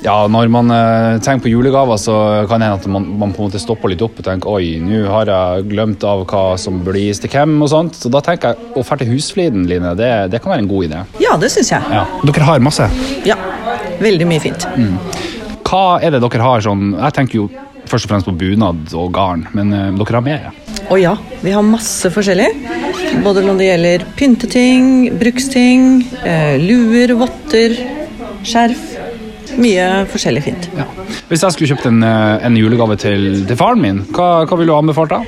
Ja, når man eh, tenker på julegaver, så kan det hende at man, man på en måte stopper litt opp og tenker oi, nå har jeg glemt av hva som bør gis til hvem og sånt. Så da tenker jeg å dra til Husfliden, Line, det, det kan være en god idé. Ja, det syns jeg. Ja. Dere har masse. Ja, Veldig mye fint. Hva er det dere har sånn Jeg tenker jo først og fremst på bunad og garn, men uh, dere har mer? Å ja, vi har masse forskjellig. Både når det gjelder pynteting, bruksting, eh, luer, votter, skjerf. Mye forskjellig fint. Ja. Hvis jeg skulle kjøpt en, eh, en julegave til, til faren min, hva, hva ville du anbefalt da?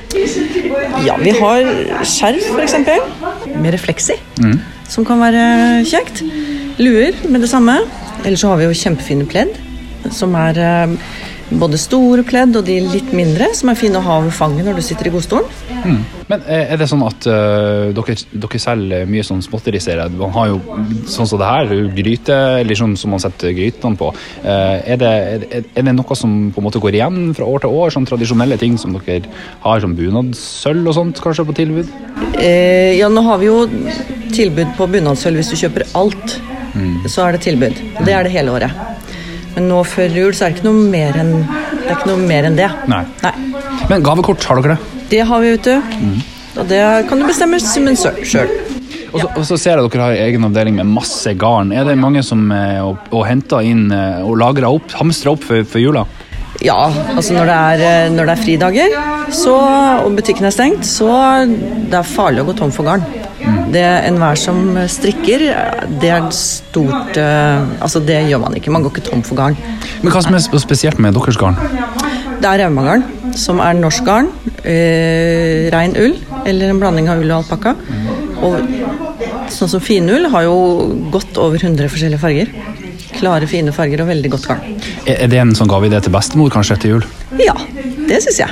Ja, vi har skjerf f.eks. Med refleks i, som kan være kjekt. Luer med det samme. Eller så har vi jo kjempefine pledd, som er eh, både store pledd og de litt mindre, som er fine å ha ved fanget når du sitter i godstolen. Men eh, er det sånn at uh, dere, dere selger mye sånn småtteri, ser jeg? Man har jo sånn som det her, gryte, eller sånn som man setter grytene på. Uh, Er det, er, er det noe som på en måte går igjen fra år til år? Sånn tradisjonelle ting som dere har, som bunadssølv og sånt, kanskje på tilbud? Uh, ja, nå har vi jo tilbud på bunadssølv hvis du kjøper alt. Så er det tilbud. Det er det hele året. Men nå før jul så er det ikke noe mer enn det. Er ikke noe mer enn det. Nei. Nei. Men gavekort, har dere det? Det har vi, vet du. Og det kan du bestemme sjøl. Og så, og så ser jeg dere har egen avdeling med masse garn. Er det mange som eh, og, og henter inn eh, og lagrer opp, hamstrer opp for, for jula? Ja, altså når det er, eh, når det er fridager så, og butikken er stengt, så det er farlig å gå tom for garn. Det Enhver som strikker, det er stort eh, Altså, det gjør man ikke. Man går ikke tom for garn. Men hva som er spesielt med deres garn? Det er raumagarn, som er norsk garn. Eh, rein ull, eller en blanding av ull og alpakka. Og sånn som finull har jo godt over 100 forskjellige farger. Klare, fine farger og veldig godt garn. Er det en sånn gaveidé til bestemor kanskje etter jul? Ja, det syns jeg.